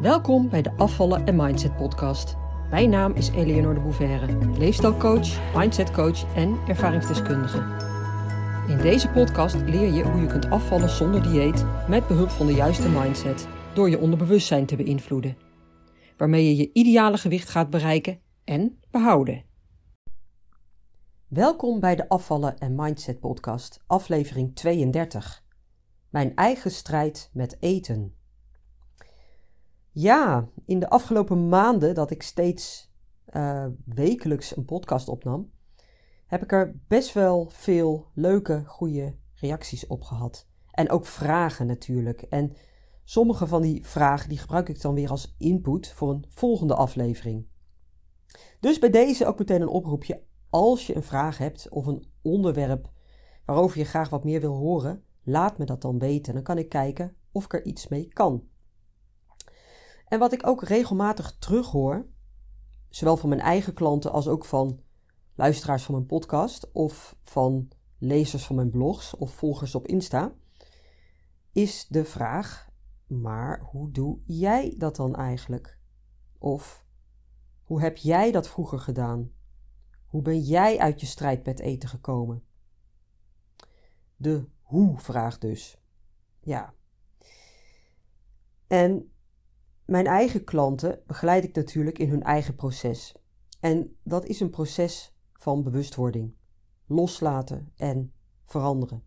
Welkom bij de Afvallen en Mindset podcast. Mijn naam is Eleonore de Bouverre, leefstijlcoach, mindsetcoach en ervaringsdeskundige. In deze podcast leer je hoe je kunt afvallen zonder dieet met behulp van de juiste mindset door je onderbewustzijn te beïnvloeden, waarmee je je ideale gewicht gaat bereiken en behouden. Welkom bij de Afvallen en Mindset podcast, aflevering 32. Mijn eigen strijd met eten. Ja, in de afgelopen maanden dat ik steeds uh, wekelijks een podcast opnam, heb ik er best wel veel leuke, goede reacties op gehad. En ook vragen natuurlijk. En sommige van die vragen die gebruik ik dan weer als input voor een volgende aflevering. Dus bij deze ook meteen een oproepje. Als je een vraag hebt of een onderwerp waarover je graag wat meer wil horen, laat me dat dan weten. Dan kan ik kijken of ik er iets mee kan. En wat ik ook regelmatig terughoor, zowel van mijn eigen klanten als ook van luisteraars van mijn podcast of van lezers van mijn blogs of volgers op Insta, is de vraag: maar hoe doe jij dat dan eigenlijk? Of hoe heb jij dat vroeger gedaan? Hoe ben jij uit je strijd met eten gekomen? De hoe-vraag dus. Ja. En mijn eigen klanten begeleid ik natuurlijk in hun eigen proces. En dat is een proces van bewustwording, loslaten en veranderen.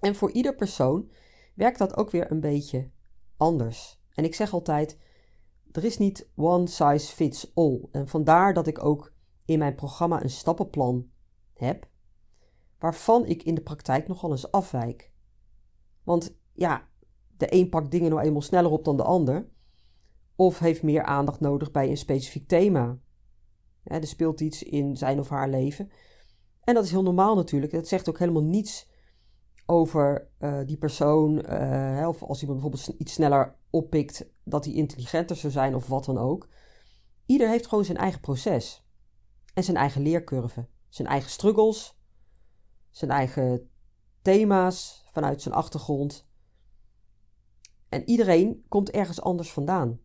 En voor ieder persoon werkt dat ook weer een beetje anders. En ik zeg altijd: er is niet one size fits all. En vandaar dat ik ook in mijn programma een stappenplan heb, waarvan ik in de praktijk nogal eens afwijk. Want ja, de een pakt dingen nou eenmaal sneller op dan de ander of heeft meer aandacht nodig bij een specifiek thema. er speelt iets in zijn of haar leven. En dat is heel normaal natuurlijk. Dat zegt ook helemaal niets over uh, die persoon. Uh, of als iemand bijvoorbeeld iets sneller oppikt, dat hij intelligenter zou zijn of wat dan ook. Ieder heeft gewoon zijn eigen proces. En zijn eigen leercurve. Zijn eigen struggles. Zijn eigen thema's vanuit zijn achtergrond. En iedereen komt ergens anders vandaan.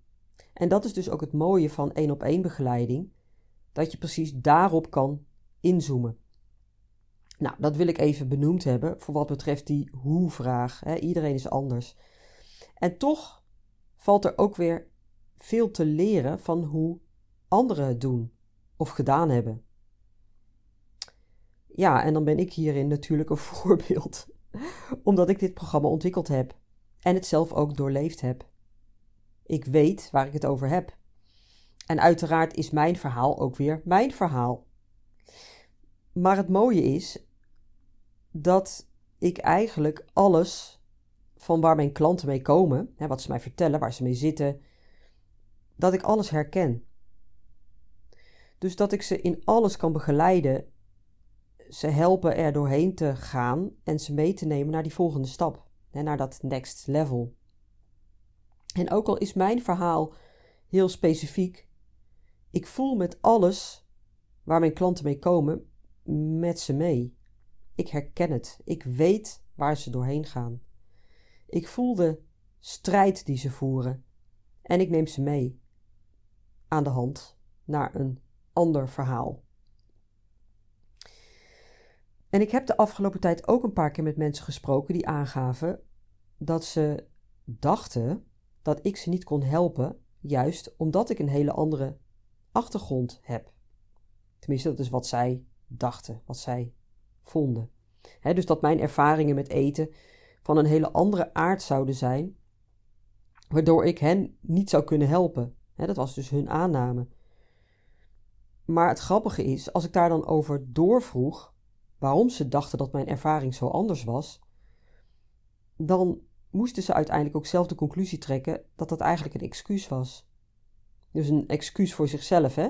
En dat is dus ook het mooie van één op één begeleiding, dat je precies daarop kan inzoomen. Nou, dat wil ik even benoemd hebben voor wat betreft die hoe-vraag. Iedereen is anders. En toch valt er ook weer veel te leren van hoe anderen het doen of gedaan hebben. Ja, en dan ben ik hierin natuurlijk een voorbeeld, omdat ik dit programma ontwikkeld heb en het zelf ook doorleefd heb. Ik weet waar ik het over heb. En uiteraard is mijn verhaal ook weer mijn verhaal. Maar het mooie is dat ik eigenlijk alles van waar mijn klanten mee komen, hè, wat ze mij vertellen, waar ze mee zitten, dat ik alles herken. Dus dat ik ze in alles kan begeleiden, ze helpen er doorheen te gaan en ze mee te nemen naar die volgende stap, hè, naar dat next level. En ook al is mijn verhaal heel specifiek, ik voel met alles waar mijn klanten mee komen, met ze mee. Ik herken het. Ik weet waar ze doorheen gaan. Ik voel de strijd die ze voeren en ik neem ze mee aan de hand naar een ander verhaal. En ik heb de afgelopen tijd ook een paar keer met mensen gesproken die aangaven dat ze dachten dat ik ze niet kon helpen, juist omdat ik een hele andere achtergrond heb. Tenminste, dat is wat zij dachten, wat zij vonden. dus dat mijn ervaringen met eten van een hele andere aard zouden zijn, waardoor ik hen niet zou kunnen helpen. dat was dus hun aanname. Maar het grappige is, als ik daar dan over doorvroeg waarom ze dachten dat mijn ervaring zo anders was, dan moesten ze uiteindelijk ook zelf de conclusie trekken dat dat eigenlijk een excuus was. Dus een excuus voor zichzelf, hè?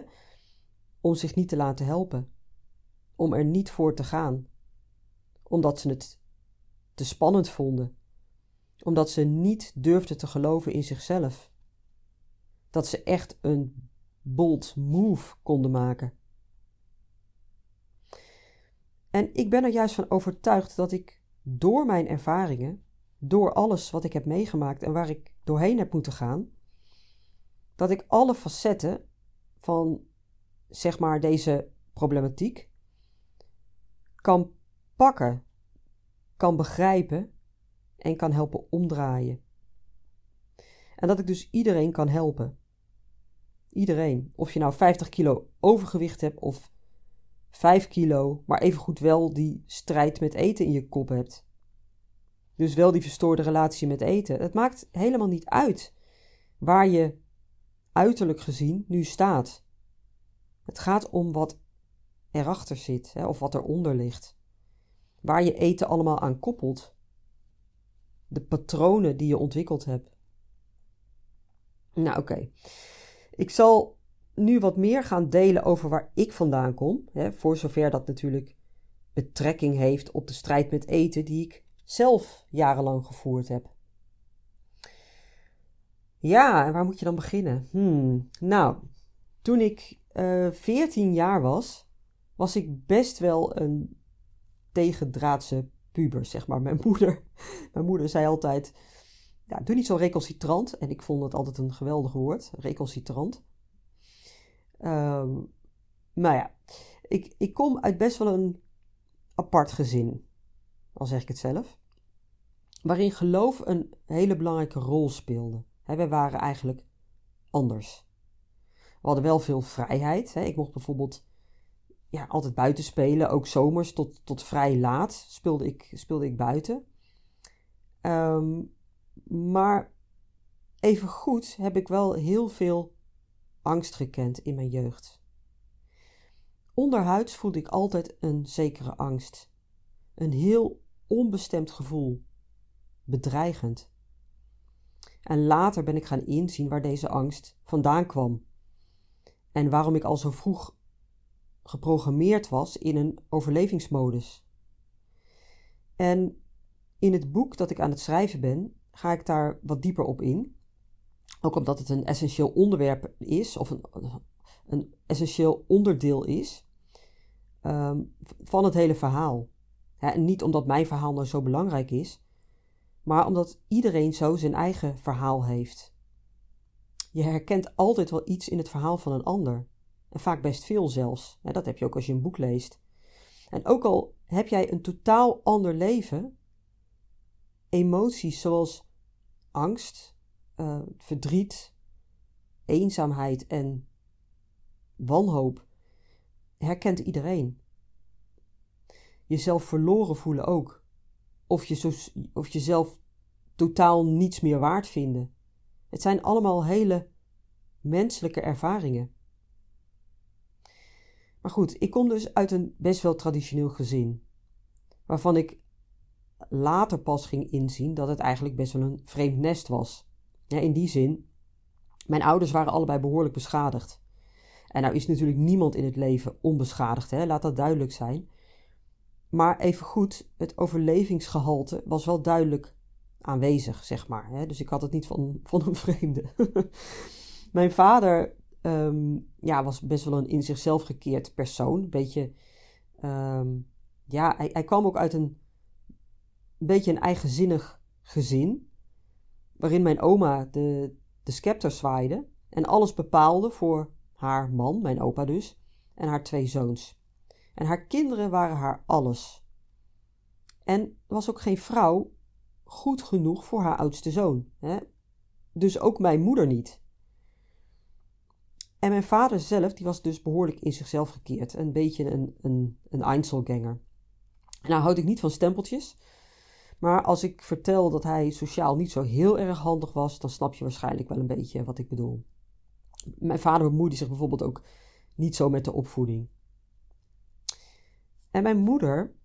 Om zich niet te laten helpen. Om er niet voor te gaan. Omdat ze het te spannend vonden. Omdat ze niet durfden te geloven in zichzelf. Dat ze echt een bold move konden maken. En ik ben er juist van overtuigd dat ik door mijn ervaringen door alles wat ik heb meegemaakt en waar ik doorheen heb moeten gaan, dat ik alle facetten van zeg maar deze problematiek kan pakken, kan begrijpen en kan helpen omdraaien. En dat ik dus iedereen kan helpen. Iedereen. Of je nou 50 kilo overgewicht hebt of 5 kilo, maar evengoed wel die strijd met eten in je kop hebt. Dus wel die verstoorde relatie met eten. Het maakt helemaal niet uit waar je uiterlijk gezien nu staat. Het gaat om wat erachter zit hè, of wat eronder ligt. Waar je eten allemaal aan koppelt. De patronen die je ontwikkeld hebt. Nou, oké. Ik zal nu wat meer gaan delen over waar ik vandaan kom. Hè, voor zover dat natuurlijk betrekking heeft op de strijd met eten die ik zelf jarenlang gevoerd heb. Ja, en waar moet je dan beginnen? Hmm, nou, toen ik uh, eh, 14 jaar was, was ik best wel een tegendraadse puber, zeg maar. Mijn moeder, mijn moeder zei altijd, ja, doe niet zo recalcitrant. En ik vond het altijd een geweldig woord, recalcitrant. Um, maar ja, ik, ik kom uit best wel een apart gezin, al zeg ik het zelf. Waarin geloof een hele belangrijke rol speelde. He, wij waren eigenlijk anders. We hadden wel veel vrijheid. Ik mocht bijvoorbeeld ja, altijd buiten spelen, ook zomers tot, tot vrij laat speelde ik, speelde ik buiten. Um, maar even goed heb ik wel heel veel angst gekend in mijn jeugd. Onderhuids voelde ik altijd een zekere angst. Een heel onbestemd gevoel. Bedreigend. En later ben ik gaan inzien waar deze angst vandaan kwam. En waarom ik al zo vroeg geprogrammeerd was in een overlevingsmodus. En in het boek dat ik aan het schrijven ben, ga ik daar wat dieper op in. Ook omdat het een essentieel onderwerp is, of een, een essentieel onderdeel is ehm, van het hele verhaal. Niet omdat mijn verhaal nou zo belangrijk is, maar omdat iedereen zo zijn eigen verhaal heeft. Je herkent altijd wel iets in het verhaal van een ander. En vaak best veel zelfs. dat heb je ook als je een boek leest. En ook al heb jij een totaal ander leven, emoties zoals angst, uh, verdriet, eenzaamheid en wanhoop herkent iedereen. Jezelf verloren voelen ook. Of, je zo, of jezelf totaal niets meer waard vinden. Het zijn allemaal hele menselijke ervaringen. Maar goed, ik kom dus uit een best wel traditioneel gezin. Waarvan ik later pas ging inzien dat het eigenlijk best wel een vreemd nest was. Ja, in die zin, mijn ouders waren allebei behoorlijk beschadigd. En nou is natuurlijk niemand in het leven onbeschadigd, hè? laat dat duidelijk zijn. Maar even goed, het overlevingsgehalte was wel duidelijk aanwezig, zeg maar. Hè? Dus ik had het niet van, van een vreemde. mijn vader ehm, ja, was best wel een in zichzelf gekeerd persoon. Een beetje, ehm, ja, hij, hij kwam ook uit een een beetje een eigenzinnig gezin. Waarin mijn oma de, de scepter zwaaide en alles bepaalde voor haar man, mijn opa dus, en haar twee zoons. En haar kinderen waren haar alles. En was ook geen vrouw goed genoeg voor haar oudste zoon. Hè? Dus ook mijn moeder niet. En mijn vader zelf, die was dus behoorlijk in zichzelf gekeerd. Een beetje een, een, een Einzelganger. Nou houd ik niet van stempeltjes. Maar als ik vertel dat hij sociaal niet zo heel erg handig was, dan snap je waarschijnlijk wel een beetje wat ik bedoel. Mijn vader bemoeide zich bijvoorbeeld ook niet zo met de opvoeding. En mijn moeder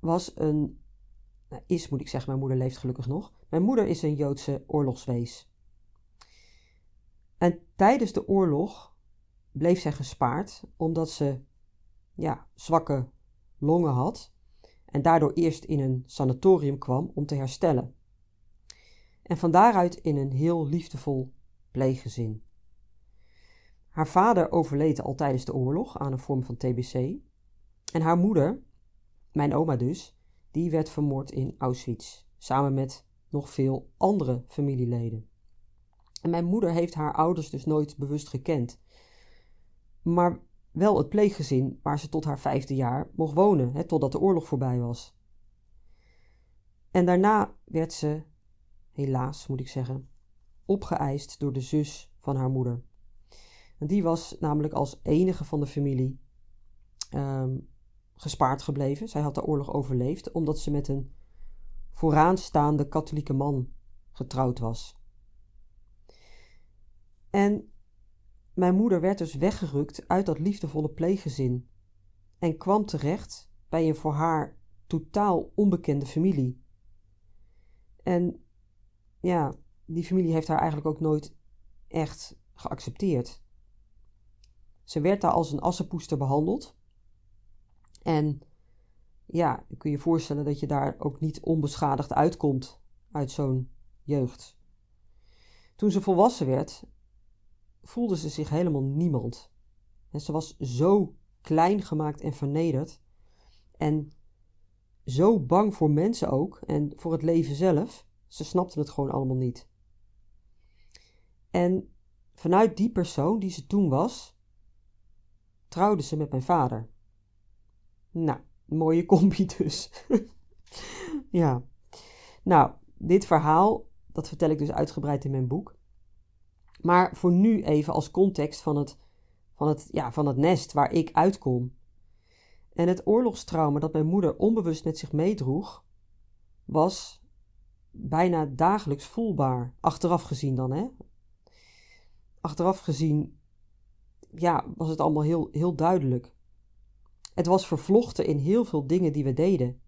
was een, nou, is moet ik zeggen, mijn moeder leeft gelukkig nog. Mijn moeder is een Joodse oorlogswees. En tijdens de oorlog bleef zij gespaard omdat ze ja, zwakke longen had en daardoor eerst in een sanatorium kwam om te herstellen. En van daaruit in een heel liefdevol pleeggezin. Haar vader overleed al tijdens de oorlog aan een vorm van TBC. En haar moeder, mijn oma dus, die werd vermoord in Auschwitz, samen met nog veel andere familieleden. En mijn moeder heeft haar ouders dus nooit bewust gekend. Maar wel het pleeggezin waar ze tot haar vijfde jaar mocht wonen, hè, totdat de oorlog voorbij was. En daarna werd ze, helaas moet ik zeggen, opgeëist door de zus van haar moeder. En die was namelijk als enige van de familie ehm, gespaard gebleven. Zij had de oorlog overleefd omdat ze met een vooraanstaande katholieke man getrouwd was. En mijn moeder werd dus weggerukt uit dat liefdevolle pleeggezin en kwam terecht bij een voor haar totaal onbekende familie. En ja, die familie heeft haar eigenlijk ook nooit echt geaccepteerd. Ze werd daar als een assenpoester behandeld. En ja, je kun je voorstellen dat je daar ook niet onbeschadigd uitkomt uit zo'n jeugd. Toen ze volwassen werd, voelde ze zich helemaal niemand. En ze was zo klein gemaakt en vernederd. En zo bang voor mensen ook en voor het leven zelf. Ze snapte het gewoon allemaal niet. En vanuit die persoon die ze toen was, trouwde ze met mijn vader. Nou, mooie combi dus. ja. Nou, dit verhaal, dat vertel ik dus uitgebreid in mijn boek. Maar voor nu even als context van het, van het, ja, van het nest waar ik uitkom. En het oorlogstrauma dat mijn moeder onbewust met zich meedroeg, was bijna dagelijks voelbaar. Achteraf gezien dan, hè? Achteraf gezien, ja, was het allemaal heel, heel duidelijk. Het was vervlochten in heel veel dingen die we deden.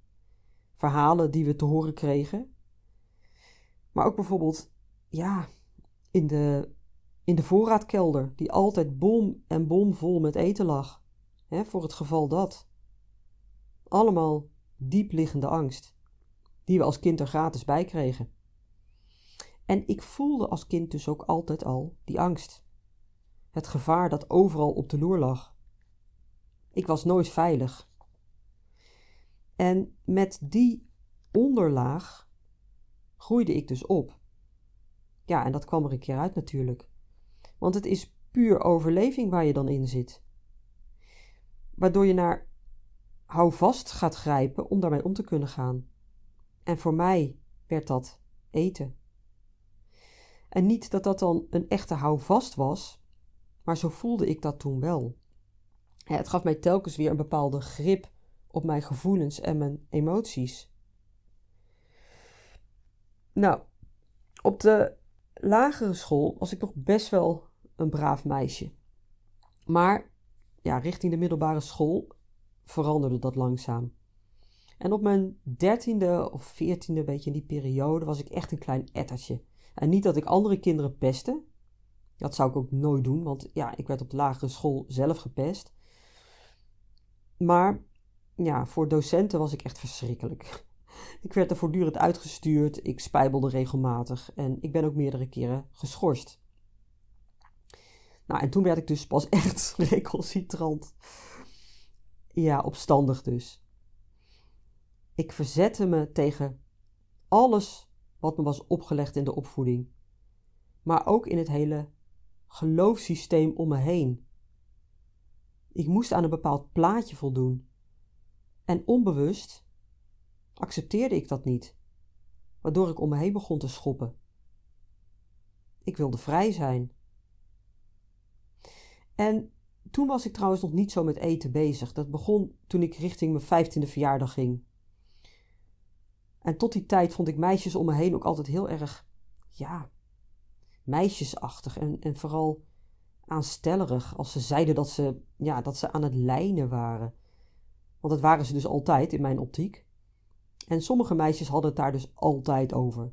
Verhalen die we te horen kregen. Maar ook bijvoorbeeld, ja, in de in de voorraadkelder, die altijd bom en bom vol met eten lag, hè, voor het geval dat. Allemaal diepliggende angst, die we als kind er gratis bij kregen. En ik voelde als kind dus ook altijd al die angst. Het gevaar dat overal op de loer lag. Ik was nooit veilig. En met die onderlaag groeide ik dus op. Ja, en dat kwam er een keer uit natuurlijk want het is puur overleving waar je dan in zit. Waardoor je naar houvast gaat grijpen om daarmee om te kunnen gaan. En voor mij werd dat eten. En niet dat dat dan een echte houvast was, maar zo voelde ik dat toen wel. Het gaf mij telkens weer een bepaalde grip op mijn gevoelens en mijn emoties. Nou, op de lagere school was ik nog best wel een braaf meisje. Maar ja, richting de middelbare school veranderde dat langzaam. En op mijn dertiende of veertiende, beetje in die periode, was ik echt een klein ettertje. En niet dat ik andere kinderen pestte. Dat zou ik ook nooit doen, want ja, ik werd op de lagere school zelf gepest. Maar ja, voor docenten was ik echt verschrikkelijk. Ik werd er voortdurend uitgestuurd, ik spijbelde regelmatig en ik ben ook meerdere keren geschorst. Nou, en toen werd ik dus pas echt recalcitrant. Ja, opstandig dus. Ik verzette me tegen alles wat me was opgelegd in de opvoeding, maar ook in het hele geloofssysteem om me heen. Ik moest aan een bepaald plaatje voldoen. En onbewust accepteerde ik dat niet, waardoor ik om me heen begon te schoppen. Ik wilde vrij zijn. En toen was ik trouwens nog niet zo met eten bezig. Dat begon toen ik richting mijn vijftiende verjaardag ging. En tot die tijd vond ik meisjes om me heen ook altijd heel erg, ja, meisjesachtig en, en vooral aanstellerig als ze zeiden dat ze, ja, dat ze aan het lijnen waren. Want dat waren ze dus altijd in mijn optiek. En sommige meisjes hadden het daar dus altijd over.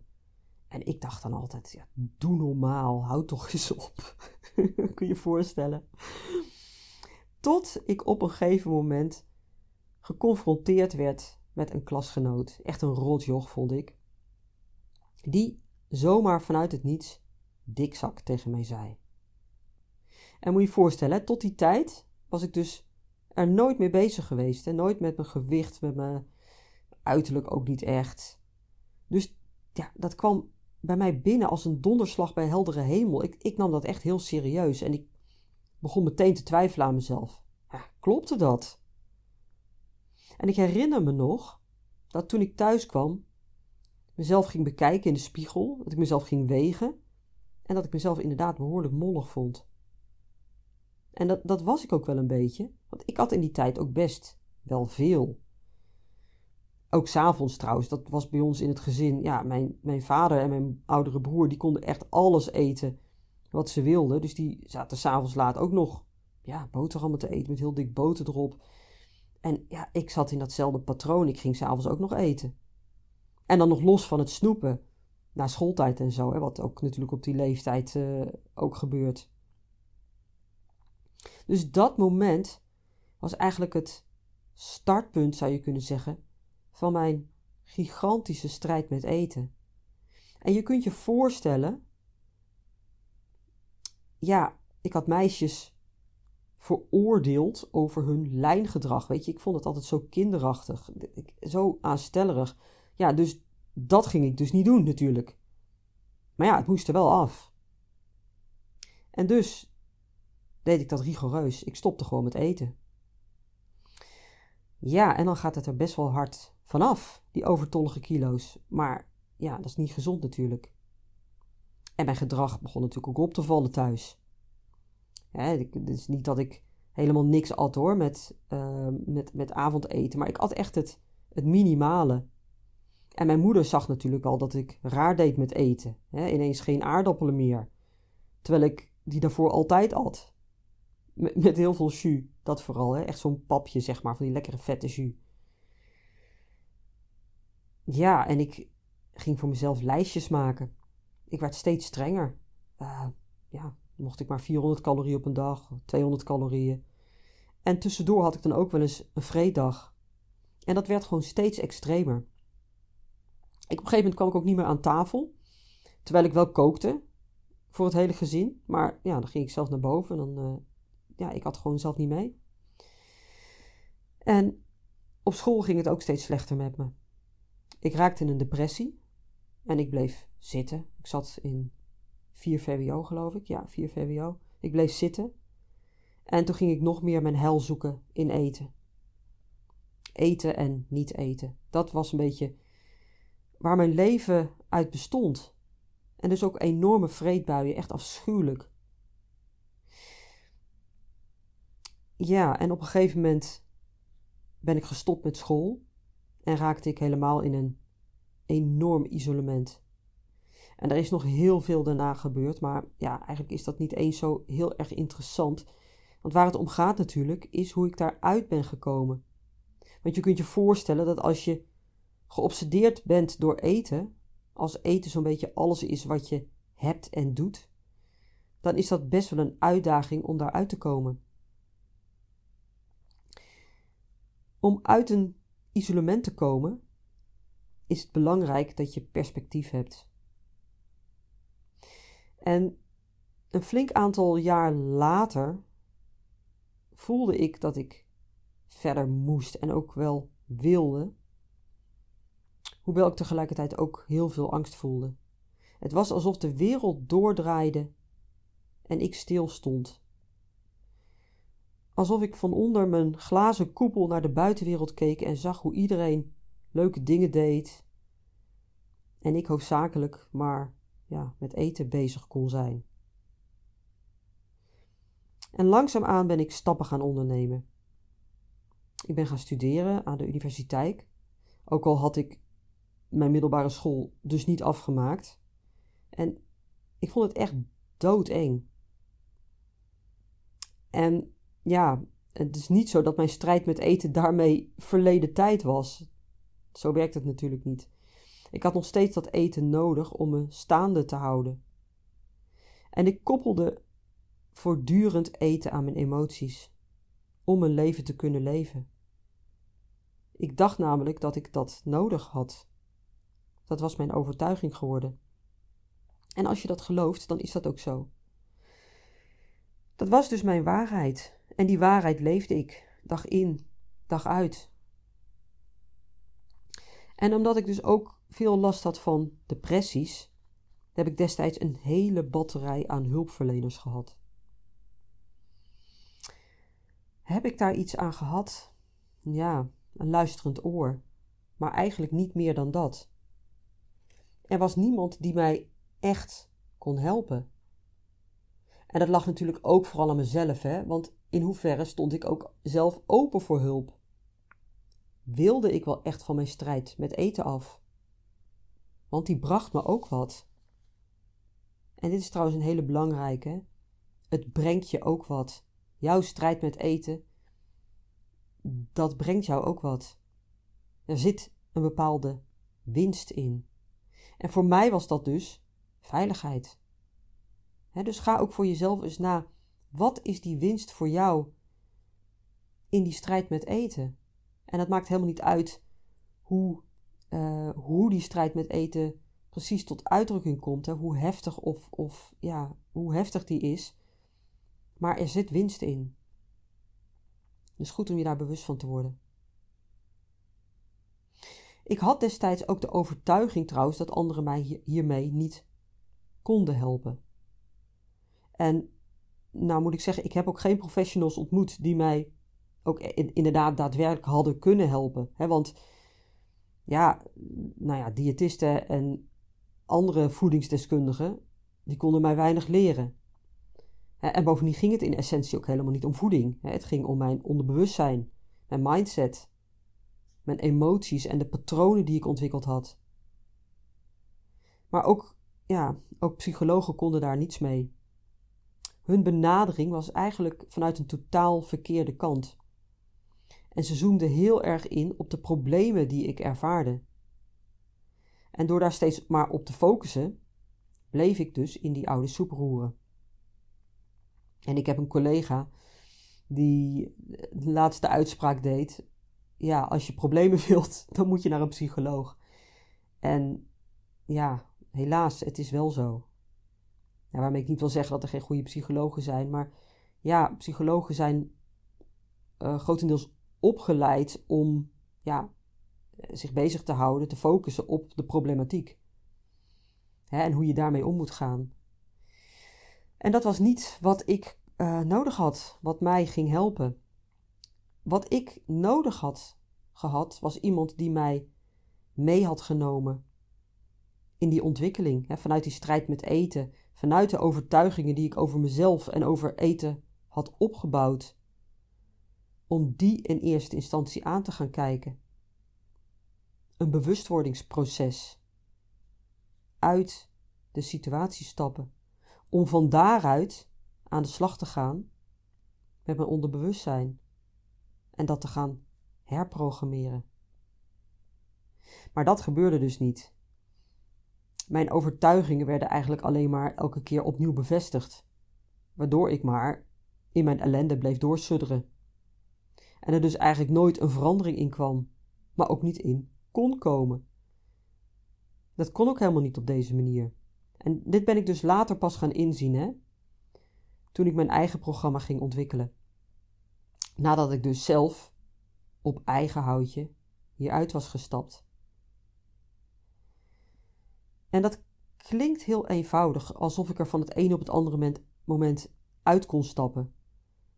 En ik dacht dan altijd, ja, doe normaal, houd toch eens op. Kun je je voorstellen. Tot ik op een gegeven moment geconfronteerd werd met een klasgenoot. Echt een rotjoch, vond ik. Die zomaar vanuit het niets dikzak tegen mij zei. En moet je je voorstellen, tot die tijd was ik dus er nooit mee bezig geweest. En nooit met mijn gewicht, met mijn uiterlijk ook niet echt. Dus ja, dat kwam bij mij binnen als een donderslag bij heldere hemel. Ik, ik nam dat echt heel serieus en ik begon meteen te twijfelen aan mezelf. Ja, klopte dat? En ik herinner me nog dat toen ik thuis kwam, mezelf ging bekijken in de spiegel, dat ik mezelf ging wegen en dat ik mezelf inderdaad behoorlijk mollig vond. En dat, dat was ik ook wel een beetje, want ik had in die tijd ook best wel veel. Ook s'avonds trouwens, dat was bij ons in het gezin. Ja, mijn, mijn vader en mijn oudere broer, die konden echt alles eten wat ze wilden. Dus die zaten s'avonds laat ook nog ja, boterhammen te eten met heel dik boter erop. En ja, ik zat in datzelfde patroon. Ik ging s'avonds ook nog eten. En dan nog los van het snoepen. Na schooltijd en zo. Hè, wat ook natuurlijk op die leeftijd uh, ook gebeurt. Dus dat moment was eigenlijk het startpunt, zou je kunnen zeggen, van mijn gigantische strijd met eten. En je kunt je voorstellen, ja, ik had meisjes veroordeeld over hun lijngedrag. Weet je, ik vond het altijd zo kinderachtig, zo aanstellerig. Ja, dus dat ging ik dus niet doen natuurlijk. Maar ja, het moest er wel af. En dus deed ik dat rigoureus. Ik stopte gewoon met eten. Ja, en dan gaat het er best wel hard vanaf, die overtollige kilo's. Maar ja, dat is niet gezond natuurlijk. En mijn gedrag begon natuurlijk ook op te vallen thuis. het is niet dat ik helemaal niks at hoor met, uh, met, met avondeten, maar ik at echt het, het minimale. En mijn moeder zag natuurlijk al dat ik raar deed met eten. Ineens geen aardappelen meer. Terwijl ik die daarvoor altijd at. Met, heel veel jus, dat vooral. Hè? Echt zo'n papje, zeg maar, van die lekkere vette jus. Ja, en ik ging voor mezelf lijstjes maken. Ik werd steeds strenger. Uh, ja, mocht ik maar 400 calorieën op een dag, 200 calorieën. En tussendoor had ik dan ook wel eens een vreeddag. En dat werd gewoon steeds extremer. Ik, op een gegeven moment kwam ik ook niet meer aan tafel. Terwijl ik wel kookte voor het hele gezin. Maar ja, dan ging ik zelf naar boven en dan, uh, ja, ik had gewoon zelf niet mee. En op school ging het ook steeds slechter met me. Ik raakte in een depressie en ik bleef zitten. Ik zat in 4 VWO, geloof ik. Ja, 4 VWO. Ik bleef zitten. En toen ging ik nog meer mijn hel zoeken in eten. Eten en niet eten. Dat was een beetje waar mijn leven uit bestond. En dus ook enorme vreedbuien, echt afschuwelijk. Ja, en op een gegeven moment ben ik gestopt met school en raakte ik helemaal in een enorm isolement. En er is nog heel veel daarna gebeurd, maar ja, eigenlijk is dat niet eens zo heel erg interessant. Want waar het om gaat natuurlijk, is hoe ik daaruit ben gekomen. Want je kunt je voorstellen dat als je geobsedeerd bent door eten, als eten zo'n beetje alles is wat je hebt en doet, dan is dat best wel een uitdaging om daaruit te komen. Om uit een isolement te komen, is het belangrijk dat je perspectief hebt. En een flink aantal jaar later voelde ik dat ik verder moest en ook wel wilde, hoewel ik tegelijkertijd ook heel veel angst voelde. Het was alsof de wereld doordraaide en ik stilstond. Alsof ik van onder mijn glazen koepel naar de buitenwereld keek en zag hoe iedereen leuke dingen deed. En ik hoofdzakelijk maar ja, met eten bezig kon zijn. En langzaamaan ben ik stappen gaan ondernemen. Ik ben gaan studeren aan de universiteit, ook al had ik mijn middelbare school dus niet afgemaakt. En ik vond het echt doodeng. En ja, het is niet zo dat mijn strijd met eten daarmee verleden tijd was. Zo werkt het natuurlijk niet. Ik had nog steeds dat eten nodig om me staande te houden. En ik koppelde voortdurend eten aan mijn emoties, om mijn leven te kunnen leven. Ik dacht namelijk dat ik dat nodig had. Dat was mijn overtuiging geworden. En als je dat gelooft, dan is dat ook zo. Dat was dus mijn waarheid. En die waarheid leefde ik, dag in, dag uit. En omdat ik dus ook veel last had van depressies, heb ik destijds een hele batterij aan hulpverleners gehad. Heb ik daar iets aan gehad? Ja, een luisterend oor, maar eigenlijk niet meer dan dat. Er was niemand die mij echt kon helpen. En dat lag natuurlijk ook vooral aan mezelf, hè? want in hoeverre stond ik ook zelf open voor hulp? Wilde ik wel echt van mijn strijd met eten af? Want die bracht me ook wat. En dit is trouwens een hele belangrijke. Het brengt je ook wat. Jouw strijd met eten, dat brengt jou ook wat. Er zit een bepaalde winst in. En voor mij was dat dus veiligheid. Dus ga ook voor jezelf eens na. Wat is die winst voor jou in die strijd met eten? En dat maakt helemaal niet uit hoe, uh, hoe die strijd met eten precies tot uitdrukking komt. Hè? Hoe heftig of, of ja, hoe heftig die is. Maar er zit winst in. Dus goed om je daar bewust van te worden. Ik had destijds ook de overtuiging trouwens dat anderen mij hiermee niet konden helpen. En nou moet ik zeggen, ik heb ook geen professionals ontmoet die mij ook inderdaad daadwerkelijk hadden kunnen helpen. Hè? Want ja, nou ja, diëtisten en andere voedingsdeskundigen, die konden mij weinig leren. En bovendien ging het in essentie ook helemaal niet om voeding. Het ging om mijn onderbewustzijn, mijn mindset, mijn emoties en de patronen die ik ontwikkeld had. Maar ook, ja, ook psychologen konden daar niets mee. Hun benadering was eigenlijk vanuit een totaal verkeerde kant. En ze zoomden heel erg in op de problemen die ik ervaarde. En door daar steeds maar op te focussen, bleef ik dus in die oude soep roeren. En ik heb een collega die de laatste uitspraak deed: Ja, als je problemen wilt, dan moet je naar een psycholoog. En ja, helaas, het is wel zo. Ja, waarmee ik niet wil zeggen dat er geen goede psychologen zijn, maar ja, psychologen zijn uh, grotendeels opgeleid om ja, zich bezig te houden, te focussen op de problematiek. Hè, en hoe je daarmee om moet gaan. En dat was niet wat ik uh, nodig had, wat mij ging helpen. Wat ik nodig had gehad, was iemand die mij mee had genomen in die ontwikkeling. Hè, vanuit die strijd met eten, vanuit de overtuigingen die ik over mezelf en over eten had opgebouwd. Om die in eerste instantie aan te gaan kijken. Een bewustwordingsproces. Uit de situatie stappen om van daaruit aan de slag te gaan met mijn onderbewustzijn en dat te gaan herprogrammeren. Maar dat gebeurde dus niet. Mijn overtuigingen werden eigenlijk alleen maar elke keer opnieuw bevestigd, waardoor ik maar in mijn ellende bleef doorsudderen. En er dus eigenlijk nooit een verandering in kwam, maar ook niet in kon komen. Dat kon ook helemaal niet op deze manier. En dit ben ik dus later pas gaan inzien, hè? Toen ik mijn eigen programma ging ontwikkelen. Nadat ik dus zelf op eigen houtje hieruit was gestapt. En dat klinkt heel eenvoudig, alsof ik er van het een op het andere moment uit kon stappen.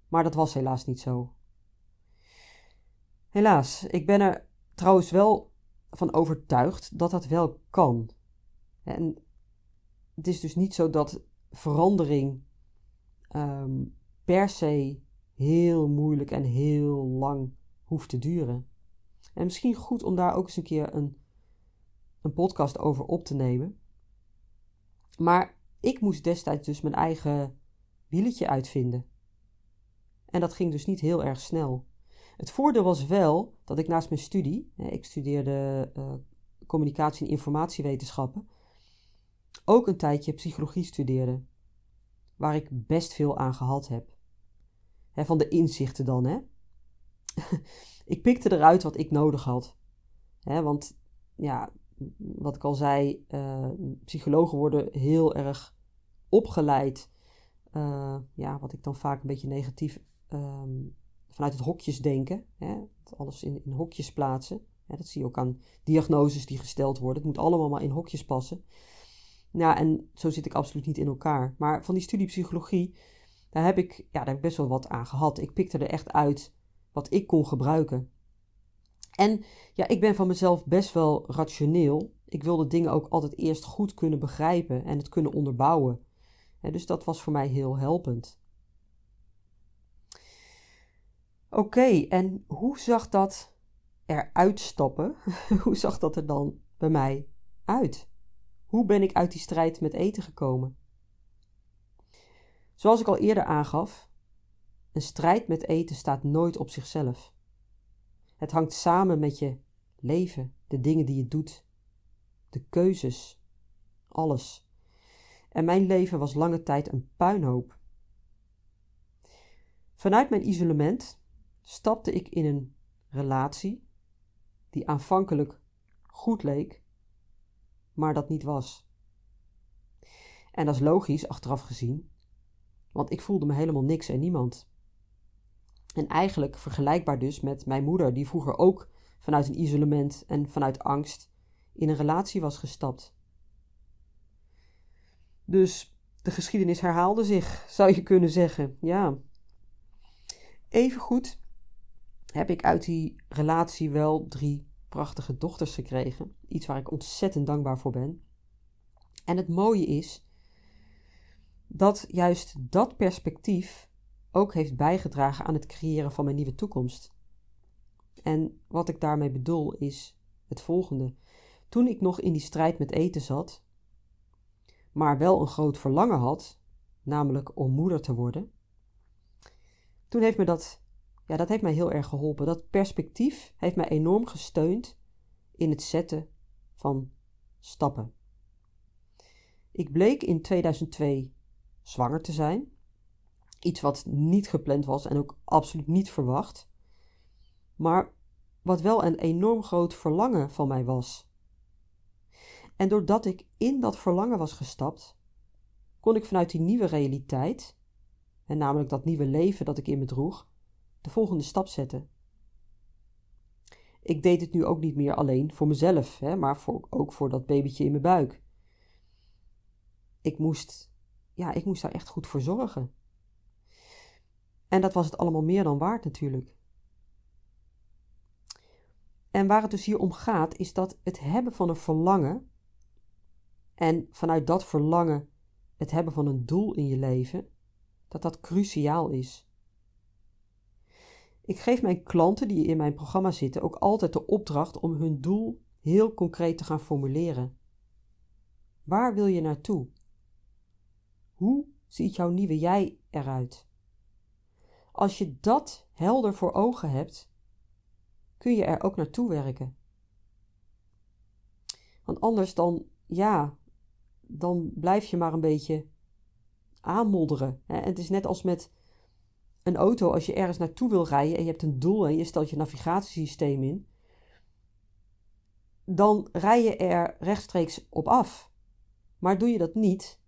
Maar dat was helaas niet zo. Helaas, ik ben er trouwens wel van overtuigd dat dat wel kan. En het is dus niet zo dat verandering ehm, per se heel moeilijk en heel lang hoeft te duren. En misschien goed om daar ook eens een keer een, een podcast over op te nemen. Maar ik moest destijds dus mijn eigen wieletje uitvinden. En dat ging dus niet heel erg snel. Het voordeel was wel dat ik naast mijn studie, ik studeerde uh, communicatie en informatiewetenschappen, ook een tijdje psychologie studeerde, waar ik best veel aan gehad heb. van de inzichten dan, hè. ik pikte eruit wat ik nodig had. want ja, wat ik al zei, uh, psychologen worden heel erg opgeleid. Uh, ja, wat ik dan vaak een beetje negatief ehm, vanuit het hokjesdenken. Hè, alles in, in hokjes plaatsen. dat zie je ook aan diagnoses die gesteld worden. Het moet allemaal maar in hokjes passen. Ja, en zo zit ik absoluut niet in elkaar. Maar van die studie psychologie, daar heb ik, ja, daar heb ik best wel wat aan gehad. Ik pikte er echt uit wat ik kon gebruiken. En ja, ik ben van mezelf best wel rationeel. Ik wilde dingen ook altijd eerst goed kunnen begrijpen en het kunnen onderbouwen. dus dat was voor mij heel helpend. Oké, en hoe zag dat eruit stappen? hoe zag dat er dan bij mij uit? Hoe ben ik uit die strijd met eten gekomen? Zoals ik al eerder aangaf, een strijd met eten staat nooit op zichzelf. Het hangt samen met je leven, de dingen die je doet, de keuzes, alles. En mijn leven was lange tijd een puinhoop. Vanuit mijn isolement stapte ik in een relatie die aanvankelijk goed leek, maar dat niet was. En dat is logisch achteraf gezien, want ik voelde me helemaal niks en niemand. En eigenlijk vergelijkbaar dus met mijn moeder, die vroeger ook vanuit een isolement en vanuit angst in een relatie was gestapt. Dus de geschiedenis herhaalde zich, zou je kunnen zeggen. Ja. Evengoed heb ik uit die relatie wel drie prachtige dochters gekregen. Iets waar ik ontzettend dankbaar voor ben. En het mooie is dat juist dat perspectief ook heeft bijgedragen aan het creëren van mijn nieuwe toekomst. En wat ik daarmee bedoel is het volgende. Toen ik nog in die strijd met eten zat, maar wel een groot verlangen had, namelijk om moeder te worden, toen heeft me dat, ja, dat heeft mij heel erg geholpen. Dat perspectief heeft mij enorm gesteund in het zetten van stappen. Ik bleek in 2002 zwanger te zijn. Iets wat niet gepland was en ook absoluut niet verwacht. Maar wat wel een enorm groot verlangen van mij was. En doordat ik in dat verlangen was gestapt, kon ik vanuit die nieuwe realiteit, en namelijk dat nieuwe leven dat ik in me droeg, de volgende stap zetten. Ik deed het nu ook niet meer alleen voor mezelf, hè, maar voor, ook voor dat babytje in mijn buik. Ik moest, ja, ik moest daar echt goed voor zorgen. En dat was het allemaal meer dan waard natuurlijk. En waar het dus hier om gaat, is dat het hebben van een verlangen en vanuit dat verlangen het hebben van een doel in je leven, dat dat cruciaal is. Ik geef mijn klanten die in mijn programma zitten ook altijd de opdracht om hun doel heel concreet te gaan formuleren. Waar wil je naartoe? Hoe ziet jouw nieuwe jij eruit? Als je dat helder voor ogen hebt, kun je er ook naartoe werken. Want anders dan, ja, dan blijf je maar een beetje aanmodderen. En het is net als met een auto, als je ergens naartoe wil rijden en je hebt een doel en je stelt je navigatiesysteem in, dan rij je er rechtstreeks op af. Maar doe je dat niet,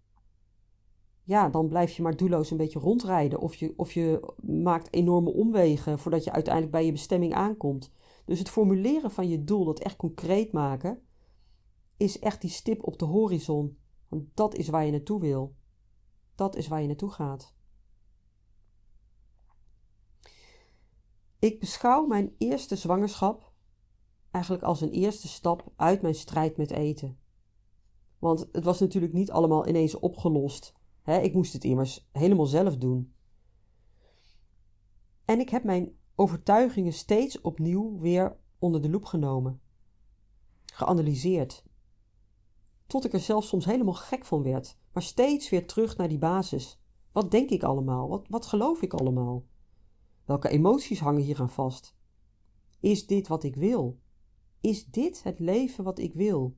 ja, dan blijf je maar doelloos een beetje rondrijden. Of je, of je maakt enorme omwegen voordat je uiteindelijk bij je bestemming aankomt. Dus het formuleren van je doel, dat echt concreet maken, is echt die stip op de horizon. Want dat is waar je naartoe wil. Dat is waar je naartoe gaat. Ik beschouw mijn eerste zwangerschap eigenlijk als een eerste stap uit mijn strijd met eten. Want het was natuurlijk niet allemaal ineens opgelost. Ik moest het immers helemaal zelf doen. En ik heb mijn overtuigingen steeds opnieuw weer onder de loep genomen, geanalyseerd, tot ik er zelfs soms helemaal gek van werd, maar steeds weer terug naar die basis. Wat denk ik allemaal? Wat, wat geloof ik allemaal? Welke emoties hangen hier aan vast? Is dit wat ik wil? Is dit het leven wat ik wil?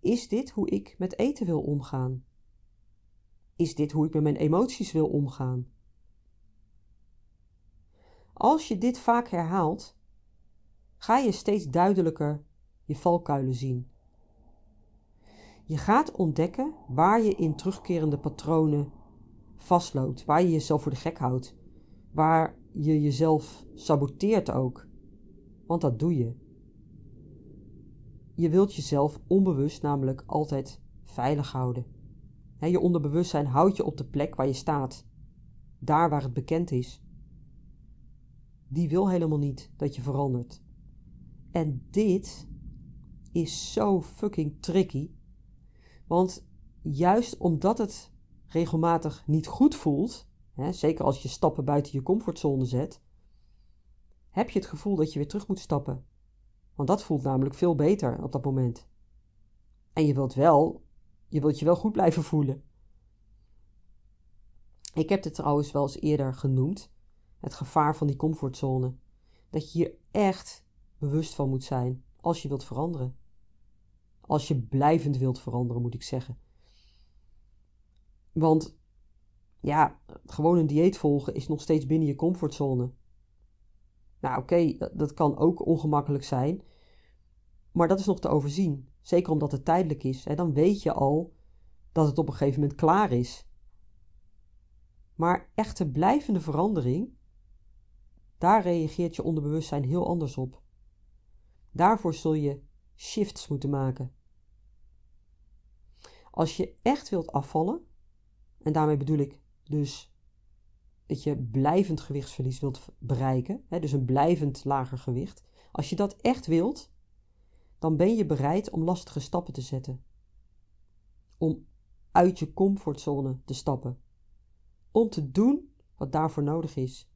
Is dit hoe ik met eten wil omgaan? Is dit hoe ik met mijn emoties wil omgaan? Als je dit vaak herhaalt, ga je steeds duidelijker je valkuilen zien. Je gaat ontdekken waar je in terugkerende patronen vastloopt, waar je jezelf voor de gek houdt, waar je jezelf saboteert ook. Want dat doe je. Je wilt jezelf onbewust namelijk altijd veilig houden. Je onderbewustzijn houdt je op de plek waar je staat, daar waar het bekend is. Die wil helemaal niet dat je verandert. En dit is zo fucking tricky. Want juist omdat het regelmatig niet goed voelt, hè, zeker als je stappen buiten je comfortzone zet, heb je het gevoel dat je weer terug moet stappen. Want dat voelt namelijk veel beter op dat moment. En je wilt wel, je wilt je wel goed blijven voelen. Ik heb het trouwens wel eens eerder genoemd, het gevaar van die comfortzone. Dat je hier echt bewust van moet zijn als je wilt veranderen. Als je blijvend wilt veranderen, moet ik zeggen. Want ja, gewoon een dieet volgen is nog steeds binnen je comfortzone. Nou, oké, dat kan ook ongemakkelijk zijn. Maar dat is nog te overzien. Zeker omdat het tijdelijk is. Hè? Dan weet je al dat het op een gegeven moment klaar is. Maar echte blijvende verandering, daar reageert je onderbewustzijn heel anders op. Daarvoor zul je shifts moeten maken. Als je echt wilt afvallen, en daarmee bedoel ik dus dat je blijvend gewichtsverlies wilt bereiken, hè, dus een blijvend lager gewicht. Als je dat echt wilt, dan ben je bereid om lastige stappen te zetten. Om uit je comfortzone te stappen. Om te doen wat daarvoor nodig is.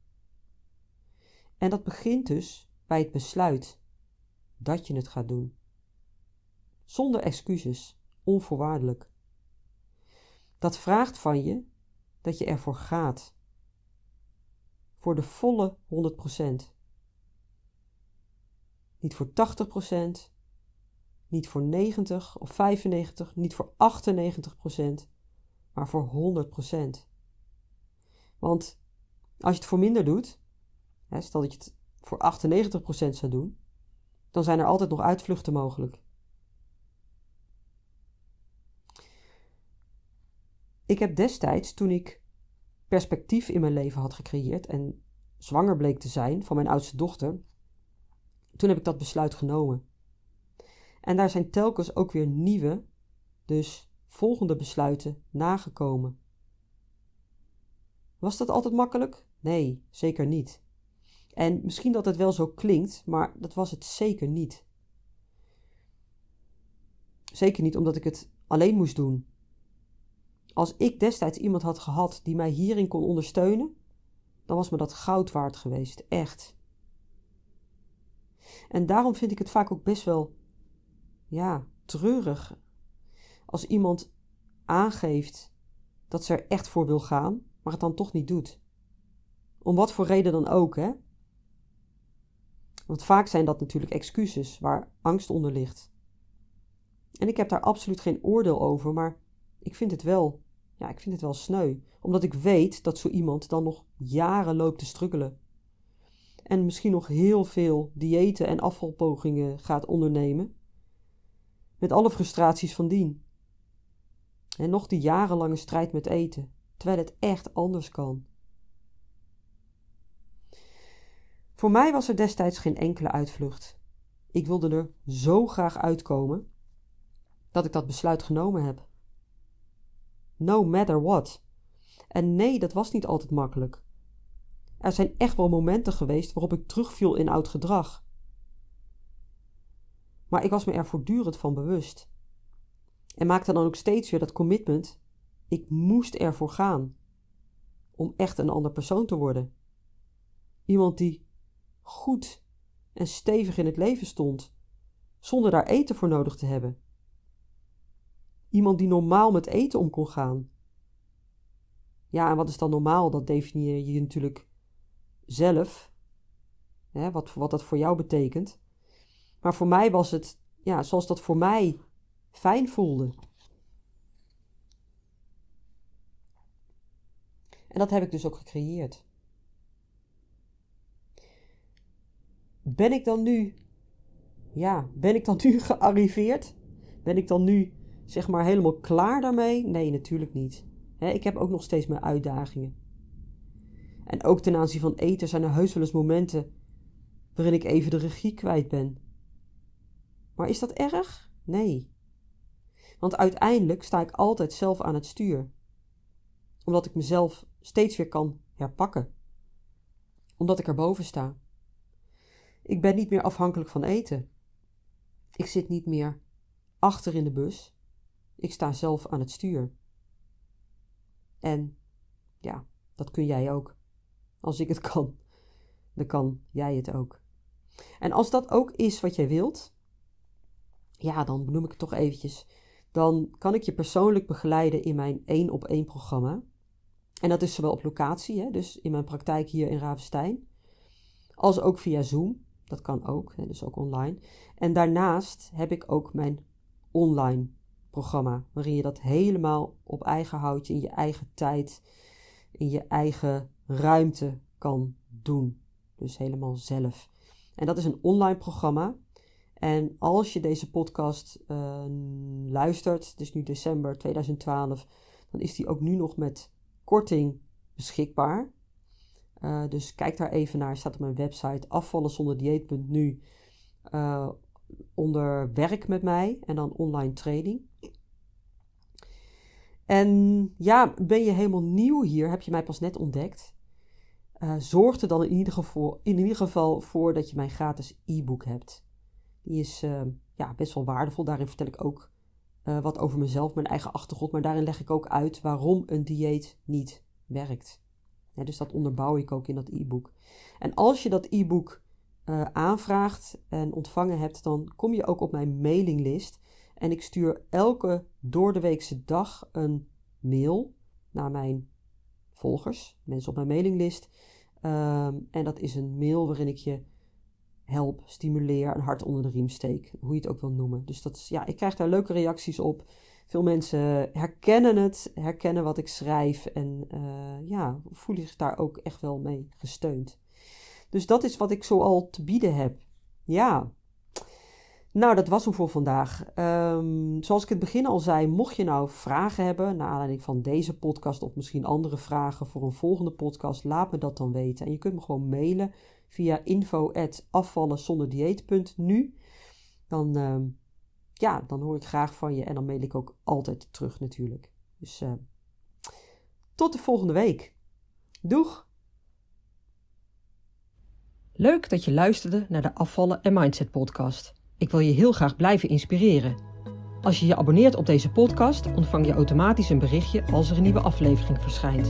En dat begint dus bij het besluit dat je het gaat doen. Zonder excuses, onvoorwaardelijk. Dat vraagt van je dat je ervoor gaat. Voor de volle 100%. Niet voor 80%, niet voor 90 of 95, niet voor 98%, maar voor 100%. Want als je het voor minder doet, hè, stel dat je het voor 98% zou doen, dan zijn er altijd nog uitvluchten mogelijk. Ik heb destijds, toen ik perspectief in mijn leven had gecreëerd en zwanger bleek te zijn van mijn oudste dochter, toen heb ik dat besluit genomen. En daar zijn telkens ook weer nieuwe, dus volgende besluiten nagekomen. Was dat altijd makkelijk? Nee, zeker niet. En misschien dat het wel zo klinkt, maar dat was het zeker niet. Zeker niet omdat ik het alleen moest doen. Als ik destijds iemand had gehad die mij hierin kon ondersteunen, dan was me dat goud waard geweest, echt. En daarom vind ik het vaak ook best wel, ja, treurig als iemand aangeeft dat ze er echt voor wil gaan, maar het dan toch niet doet. Om wat voor reden dan ook, hè? Want vaak zijn dat natuurlijk excuses waar angst onder ligt. En ik heb daar absoluut geen oordeel over, maar ik vind het wel, ja, ik vind het wel sneu. Omdat ik weet dat zo iemand dan nog jaren loopt te struggelen. En misschien nog heel veel diëten en afvalpogingen gaat ondernemen. Met alle frustraties van dien. En nog die jarenlange strijd met eten, terwijl het echt anders kan. Voor mij was er destijds geen enkele uitvlucht. Ik wilde er zo graag uitkomen dat ik dat besluit genomen heb. No matter what. En nee, dat was niet altijd makkelijk. Er zijn echt wel momenten geweest waarop ik terugviel in oud gedrag. Maar ik was me er voortdurend van bewust. En maakte dan ook steeds weer dat commitment: ik moest ervoor gaan. Om echt een ander persoon te worden. Iemand die goed en stevig in het leven stond, zonder daar eten voor nodig te hebben. Iemand die normaal met eten om kon gaan. Ja, en wat is dan normaal? Dat definieer je natuurlijk zelf. Hè, wat, wat dat voor jou betekent. Maar voor mij was het ja, zoals dat voor mij fijn voelde. En dat heb ik dus ook gecreëerd. ben ik dan nu, ja, ben ik dan nu gearriveerd? Ben ik dan nu, zeg maar, helemaal klaar daarmee? Nee, natuurlijk niet. ik heb ook nog steeds mijn uitdagingen. En ook ten aanzien van eten zijn er heus wel eens momenten waarin ik even de regie kwijt ben. Maar is dat erg? Nee. Want uiteindelijk sta ik altijd zelf aan het stuur. Omdat ik mezelf steeds weer kan herpakken. Omdat ik erboven sta. Ik ben niet meer afhankelijk van eten. Ik zit niet meer achter in de bus. Ik sta zelf aan het stuur. En ja, dat kun jij ook. Als ik het kan, dan kan jij het ook. En als dat ook is wat jij wilt, ja, dan benoem ik het toch eventjes. Dan kan ik je persoonlijk begeleiden in mijn één op één programma. En dat is zowel op locatie, hè, dus in mijn praktijk hier in Ravenstein, als ook via Zoom. Dat kan ook, hè, dus ook online. En daarnaast heb ik ook mijn online programma, waarin je dat helemaal op eigen houtje, in je eigen tijd, in je eigen ruimte kan doen. Dus helemaal zelf. En dat is een online programma. En als je deze podcast uh, luistert, het is nu december 2012, dan is die ook nu nog met korting beschikbaar. Uh, dus kijk daar even naar, staat op mijn website afvallenzonderdieet.nu uh, onder werk met mij en dan online training. En ja, ben je helemaal nieuw hier, heb je mij pas net ontdekt, uh, zorg er dan in ieder, geval, in ieder geval voor dat je mijn gratis e-book hebt. Die is uh, ja, best wel waardevol. Daarin vertel ik ook uh, wat over mezelf, mijn eigen achtergrond. Maar daarin leg ik ook uit waarom een dieet niet werkt. Dus dat onderbouw ik ook in dat e-book. En als je dat e-book aanvraagt en ontvangen hebt, dan kom je ook op mijn mailinglist. En ik stuur elke doordeweekse dag een mail naar mijn volgers, mensen op mijn mailinglist. Um, en dat is een mail waarin ik je help, stimuleer, een hart onder de riem steek, hoe je het ook wil noemen. Dus dat is, ja, ik krijg daar leuke reacties op. Veel mensen herkennen het, herkennen wat ik schrijf en uh, ja, voelen zich daar ook echt wel mee gesteund. Dus dat is wat ik zoal te bieden heb. Ja, nou, dat was hem voor vandaag. Um, zoals ik het begin al zei, mocht je nou vragen hebben naar aanleiding van deze podcast of misschien andere vragen voor een volgende podcast, laat me dat dan weten. En je kunt me gewoon mailen via info@afvallenzonderdieet.nu. Dan, um, ja, dan hoor ik graag van je en dan mail ik ook altijd terug natuurlijk. Dus uh, tot de volgende week. Doeg! Leuk dat je luisterde naar de Afvallen en Mindset podcast. Ik wil je heel graag blijven inspireren. Als je je abonneert op deze podcast, ontvang je automatisch een berichtje als er een nieuwe aflevering verschijnt.